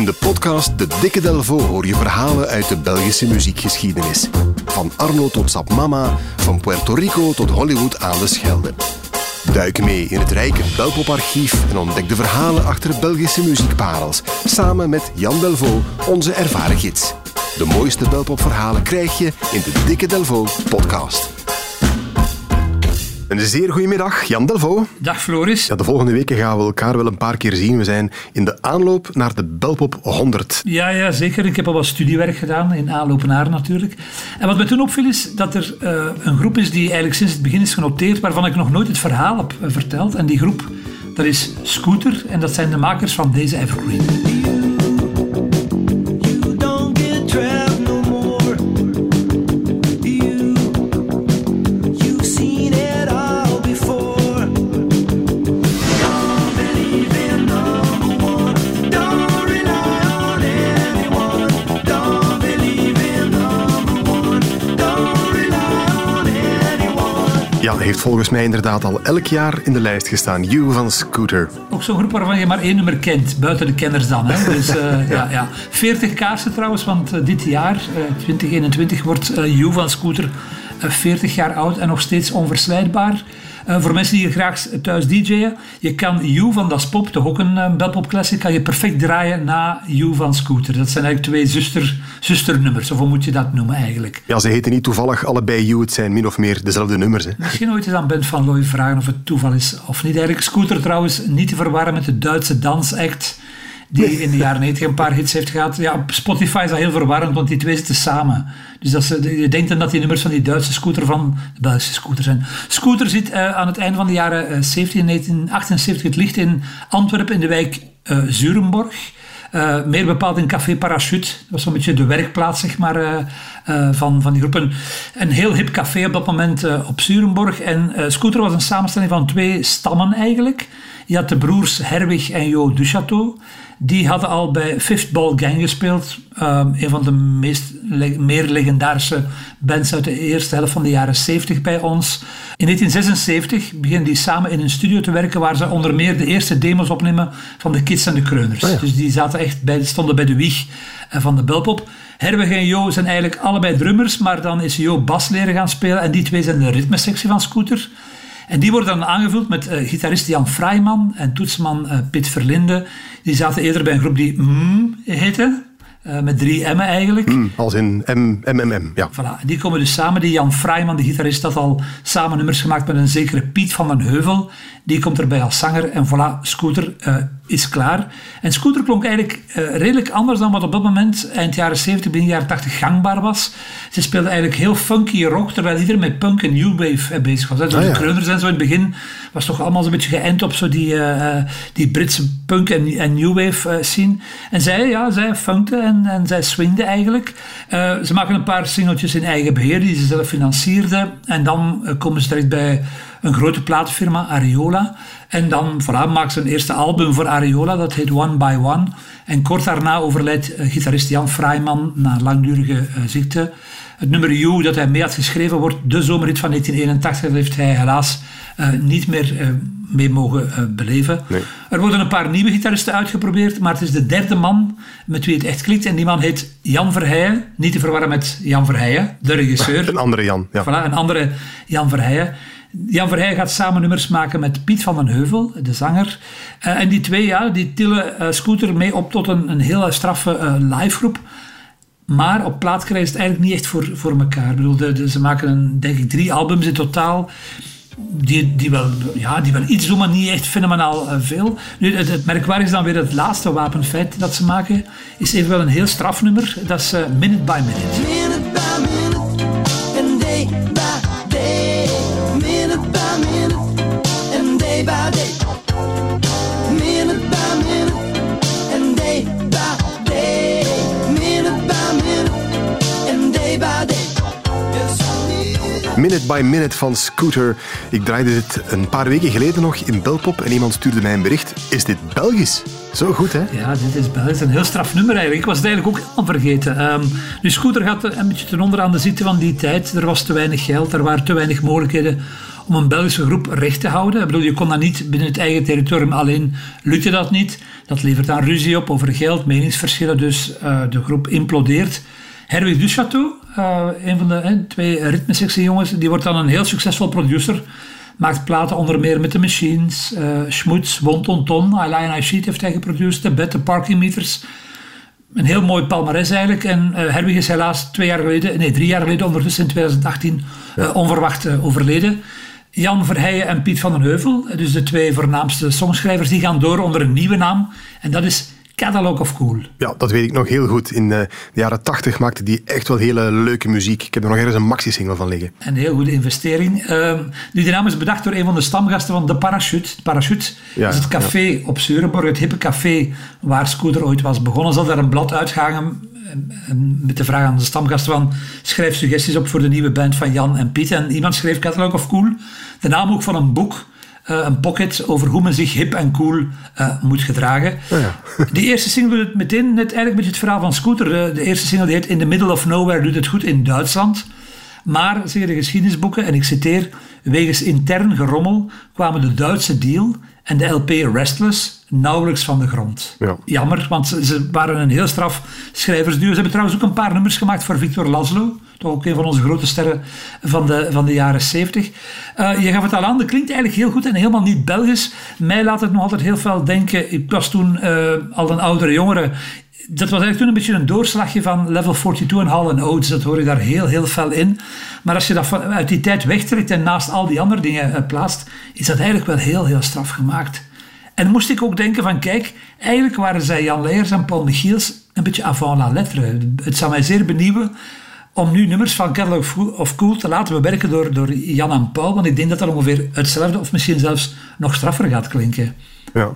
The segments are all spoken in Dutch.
In de podcast De Dikke Delvo hoor je verhalen uit de Belgische muziekgeschiedenis. Van Arno tot Sap Mama, van Puerto Rico tot Hollywood aan de Schelde. Duik mee in het rijke Belpoparchief en ontdek de verhalen achter Belgische muziekparels. Samen met Jan Delvo, onze ervaren gids. De mooiste Belpopverhalen krijg je in de Dikke Delvo podcast. Een zeer goedemiddag, Jan Delvo. Dag Floris. Ja, de volgende weken gaan we elkaar wel een paar keer zien. We zijn in de aanloop naar de Belpop 100. Ja, ja, zeker. Ik heb al wat studiewerk gedaan, in aanloop naar natuurlijk. En wat me toen opviel is dat er uh, een groep is die eigenlijk sinds het begin is genoteerd, waarvan ik nog nooit het verhaal heb uh, verteld. En die groep, dat is Scooter en dat zijn de makers van deze Evergreen. Heeft volgens mij inderdaad al elk jaar in de lijst gestaan. You van Scooter. Ook zo'n groep waarvan je maar één nummer kent, buiten de kenners dan. Hè? Dus, uh, ja. Ja, 40 kaarsen trouwens, want uh, dit jaar, uh, 2021, wordt You van Scooter 40 jaar oud en nog steeds onverslijdbaar. Uh, voor mensen die hier graag thuis DJ'en, je kan You van Das Pop, toch ook een uh, Belpop Classic, kan je perfect draaien na You van Scooter. Dat zijn eigenlijk twee zuster, zusternummers, of hoe moet je dat noemen eigenlijk? Ja, ze heten niet toevallig allebei You, het zijn min of meer dezelfde nummers. Hè? Misschien ooit eens aan Ben van Looy vragen of het toeval is of niet. Eigenlijk Scooter trouwens niet te verwarren met de Duitse dansact die in de jaren 90 een paar hits heeft gehad. Ja, op Spotify is dat heel verwarrend, want die twee zitten samen. Dus dat ze, je denkt dan dat die nummers van die Duitse scooter van de Belgische scooter zijn. Scooter zit uh, aan het einde van de jaren uh, 70, in 1978 het licht in Antwerpen in de wijk uh, Zurenborg. Meer bepaald in Café Parachute. Dat was zo'n beetje de werkplaats zeg maar, van, van die groepen. Een heel hip café op dat moment op Zurenborg. En Scooter was een samenstelling van twee stammen eigenlijk. Je had de broers Herwig en Jo Duchateau. Die hadden al bij Fifth Ball Gang gespeeld. Um, een van de meest le meer legendarische bands uit de eerste helft van de jaren 70 bij ons. In 1976 beginnen die samen in een studio te werken waar ze onder meer de eerste demos opnemen van de Kids en de Kreuners. Oh ja. Dus die zaten echt bij, stonden bij de wieg van de Belpop. Herwig en Jo zijn eigenlijk allebei drummers, maar dan is Jo bas leren gaan spelen en die twee zijn de ritmesectie van Scooter. En die worden dan aangevuld met uh, gitarist Jan Freiman en toetsman uh, Pit Verlinde. Die zaten eerder bij een groep die mm heette. Uh, met drie M'en eigenlijk. Mm, als in MMM, ja. Voilà. Die komen dus samen. Die Jan Freiman, de gitarist, had al samen nummers gemaakt met een zekere Piet van den Heuvel. Die komt erbij als zanger en voilà, Scooter uh, is klaar. En Scooter klonk eigenlijk uh, redelijk anders dan wat op dat moment, eind jaren 70, begin jaren 80, gangbaar was. Ze speelde eigenlijk heel funky rock, terwijl iedereen met punk en new wave bezig was. Hè. Dus ah, ja. de kreuners en zo in het begin was toch allemaal zo'n beetje geënt op zo die, die Britse punk en, en new wave scene. En zij, ja, zij funkte en, zij swingde eigenlijk. ze maken een paar singeltjes in eigen beheer, die ze zelf financierden. En dan komen ze direct bij een grote platenfirma, Ariola. En dan voilà, maakt ze een eerste album voor Ariola, dat heet One by One. En kort daarna overlijdt uh, gitarist Jan Freiman na langdurige uh, ziekte. Het nummer You dat hij mee had geschreven wordt de zomerhit van 1981. Dat heeft hij helaas uh, niet meer mee mogen beleven. Nee. Er worden een paar nieuwe gitaristen uitgeprobeerd, maar het is de derde man met wie het echt klikt. En die man heet Jan Verheijen. Niet te verwarren met Jan Verheijen, de regisseur. Een andere Jan. Ja. Voilà, een andere Jan Verheijen. Jan Verheij gaat samen nummers maken met Piet van den Heuvel, de zanger. Uh, en die twee ja, die tillen uh, Scooter mee op tot een, een hele straffe uh, livegroep. Maar op plaat krijgen ze het eigenlijk niet echt voor, voor elkaar. Ik bedoel, ze maken een, denk ik drie albums in totaal. Die, die, wel, ja, die wel iets doen, maar niet echt fenomenaal veel. Nu, het, het merkwaardig is dan weer het laatste wapenfeit dat ze maken. Is even wel een heel strafnummer. Dat is Minute by Minute. Minute by minute By Minute van Scooter. Ik draaide dit een paar weken geleden nog in Belpop en iemand stuurde mij een bericht. Is dit Belgisch? Zo goed, hè? Ja, dit is Belgisch. Een heel straf nummer eigenlijk. Ik was het eigenlijk ook al vergeten. Um, Scooter gaat een beetje ten onder aan de ziekte van die tijd. Er was te weinig geld, er waren te weinig mogelijkheden om een Belgische groep recht te houden. Ik bedoel, je kon dat niet binnen het eigen territorium alleen lukte dat niet. Dat levert dan ruzie op over geld, meningsverschillen, dus uh, de groep implodeert. Herwig Duchateau, uh, een van de twee ritmesectie-jongens, die wordt dan een heel succesvol producer. Maakt platen onder meer met de Machines, uh, Schmutz, Wonton Ton, I Lie and I Sheet heeft hij geproduceerd, de Bed, de Parking Meters. Een heel mooi palmares eigenlijk. En uh, Herwig is helaas twee jaar geleden, nee drie jaar geleden ondertussen in 2018 ja. uh, onverwacht overleden. Jan Verheijen en Piet van den Heuvel, dus de twee voornaamste songschrijvers, die gaan door onder een nieuwe naam. En dat is Catalog of Cool. Ja, dat weet ik nog heel goed. In de jaren tachtig maakte die echt wel hele leuke muziek. Ik heb er nog ergens een maxi-single van liggen. Een heel goede investering. Uh, nu, de naam is bedacht door een van de stamgasten van De Parachute. De Parachute ja, is het café ja. op Zeurenborg, het hippe café waar Scooter ooit was begonnen. Zal daar een blad uitgangen met de vraag aan de stamgasten van schrijf suggesties op voor de nieuwe band van Jan en Piet. En iemand schreef Catalog of Cool. De naam ook van een boek een pocket over hoe men zich hip en cool uh, moet gedragen. Oh ja. die eerste single doet het meteen net eigenlijk beetje het verhaal van Scooter. Uh, de eerste single die heet In the Middle of Nowhere doet het goed in Duitsland. Maar, zeggen de geschiedenisboeken, en ik citeer, wegens intern gerommel kwamen de Duitse deal en de LP Restless nauwelijks van de grond. Ja. Jammer, want ze, ze, waren een heel straf schrijversduo. Ze hebben trouwens ook een paar nummers gemaakt voor Victor Laszlo. Toch ook een van onze grote sterren van de, van de jaren 70. Uh, je gaf het al aan, dat klinkt eigenlijk heel goed en helemaal niet Belgisch. Mij laat het nog altijd heel veel denken. Ik was toen uh, al een oudere jongere. Dat was eigenlijk toen een beetje een doorslagje van level 42 en Hall Oates. Dat hoor je daar heel, heel fel in. Maar als je dat uit die tijd wegtrekt en naast al die andere dingen uh, plaatst, is dat eigenlijk wel heel, heel straf gemaakt. En moest ik ook denken van, kijk, eigenlijk waren zij Jan Leijers en Paul Michiels een beetje avant la lettre. Het zou mij zeer benieuwen om nu nummers van Catalog of Cool te laten bewerken door, door Jan en Paul. Want ik denk dat dat ongeveer hetzelfde of misschien zelfs nog straffer gaat klinken. Ja.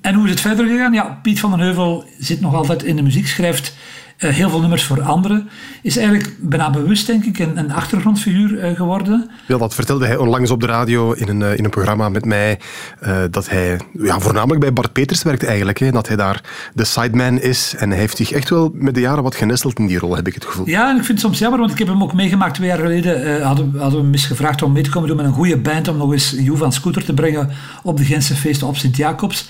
En hoe is het verder gegaan? Ja, Piet van den Heuvel zit nog altijd in de muziek, schrijft heel veel nummers voor anderen. Is eigenlijk bijna bewust, denk ik, een, een achtergrondfiguur uh, geworden. Ja, dat vertelde hij onlangs op de radio in een, uh, in een programma met mij. dat hij ja, voornamelijk bij Bart Peters werkt eigenlijk. Hè, dat hij daar de sideman is. En hij heeft zich echt wel met de jaren wat genesteld in die rol, heb ik het gevoel. Ja, en ik vind het soms jammer, want ik heb hem ook meegemaakt twee jaar geleden. hadden, hadden we hem eens gevraagd om mee te komen doen met een goede band. Om nog eens Joe van Scooter te brengen op de Gentse feesten op Sint-Jacobs.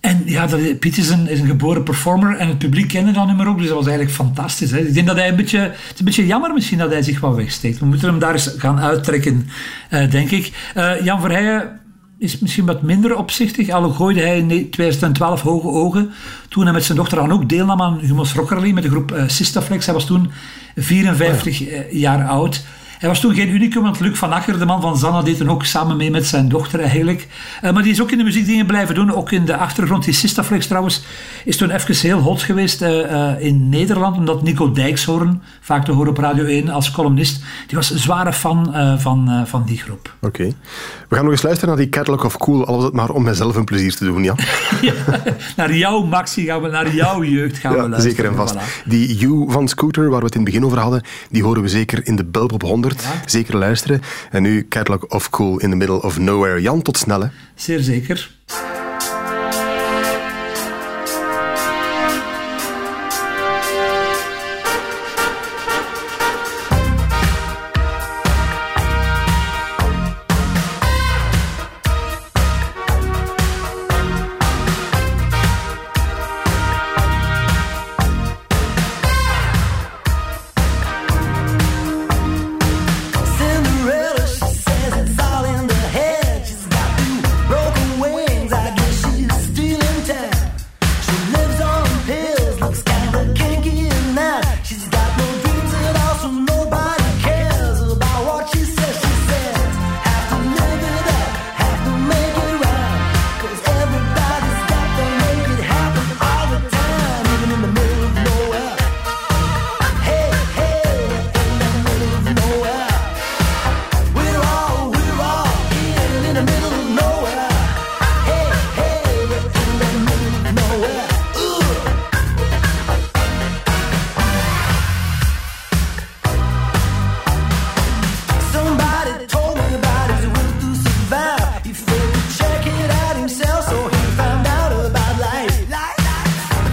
En ja, dat, Piet is een, is een geboren performer en het publiek kende dat nummer ook, dus dat was eigenlijk fantastisch. Hè. Ik denk dat hij een beetje, het is een beetje jammer misschien dat hij zich wat wegsteekt. We moeten hem daar eens gaan uittrekken, uh, denk ik. Uh, Jan Verheijen is misschien wat minder opzichtig, al gooide hij in 2012 hoge ogen, toen hij met zijn dochter dan ook deelnam aan Humus Rockerly met de groep uh, Sistaflex. Hij was toen 54 oh ja. jaar oud. Hij was toen geen unicum, want Luc van Akker, de man van Zanna, deed toen ook samen mee met zijn dochter eigenlijk. Uh, maar die is ook in de muziekdingen blijven doen, ook in de achtergrond. Die Sistaflex trouwens is toen even heel hot geweest uh, uh, in Nederland, omdat Nico Dijkshoorn, vaak te horen op Radio 1 als columnist, die was een zware fan van, van die groep. Oké. Okay. We gaan nog eens luisteren naar die Catalog of Cool, al was het maar om mezelf een plezier te doen, ja? ja naar jouw Maxi gaan we, naar jouw jeugd gaan ja, we luisteren. Zeker en vast. Voilà. Die You van Scooter, waar we het in het begin over hadden, die horen we zeker in de Belp op 100. Ja. Zeker luisteren. En nu Catalog of Cool in the Middle of Nowhere. Jan, tot snel. Hè. Zeer zeker.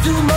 do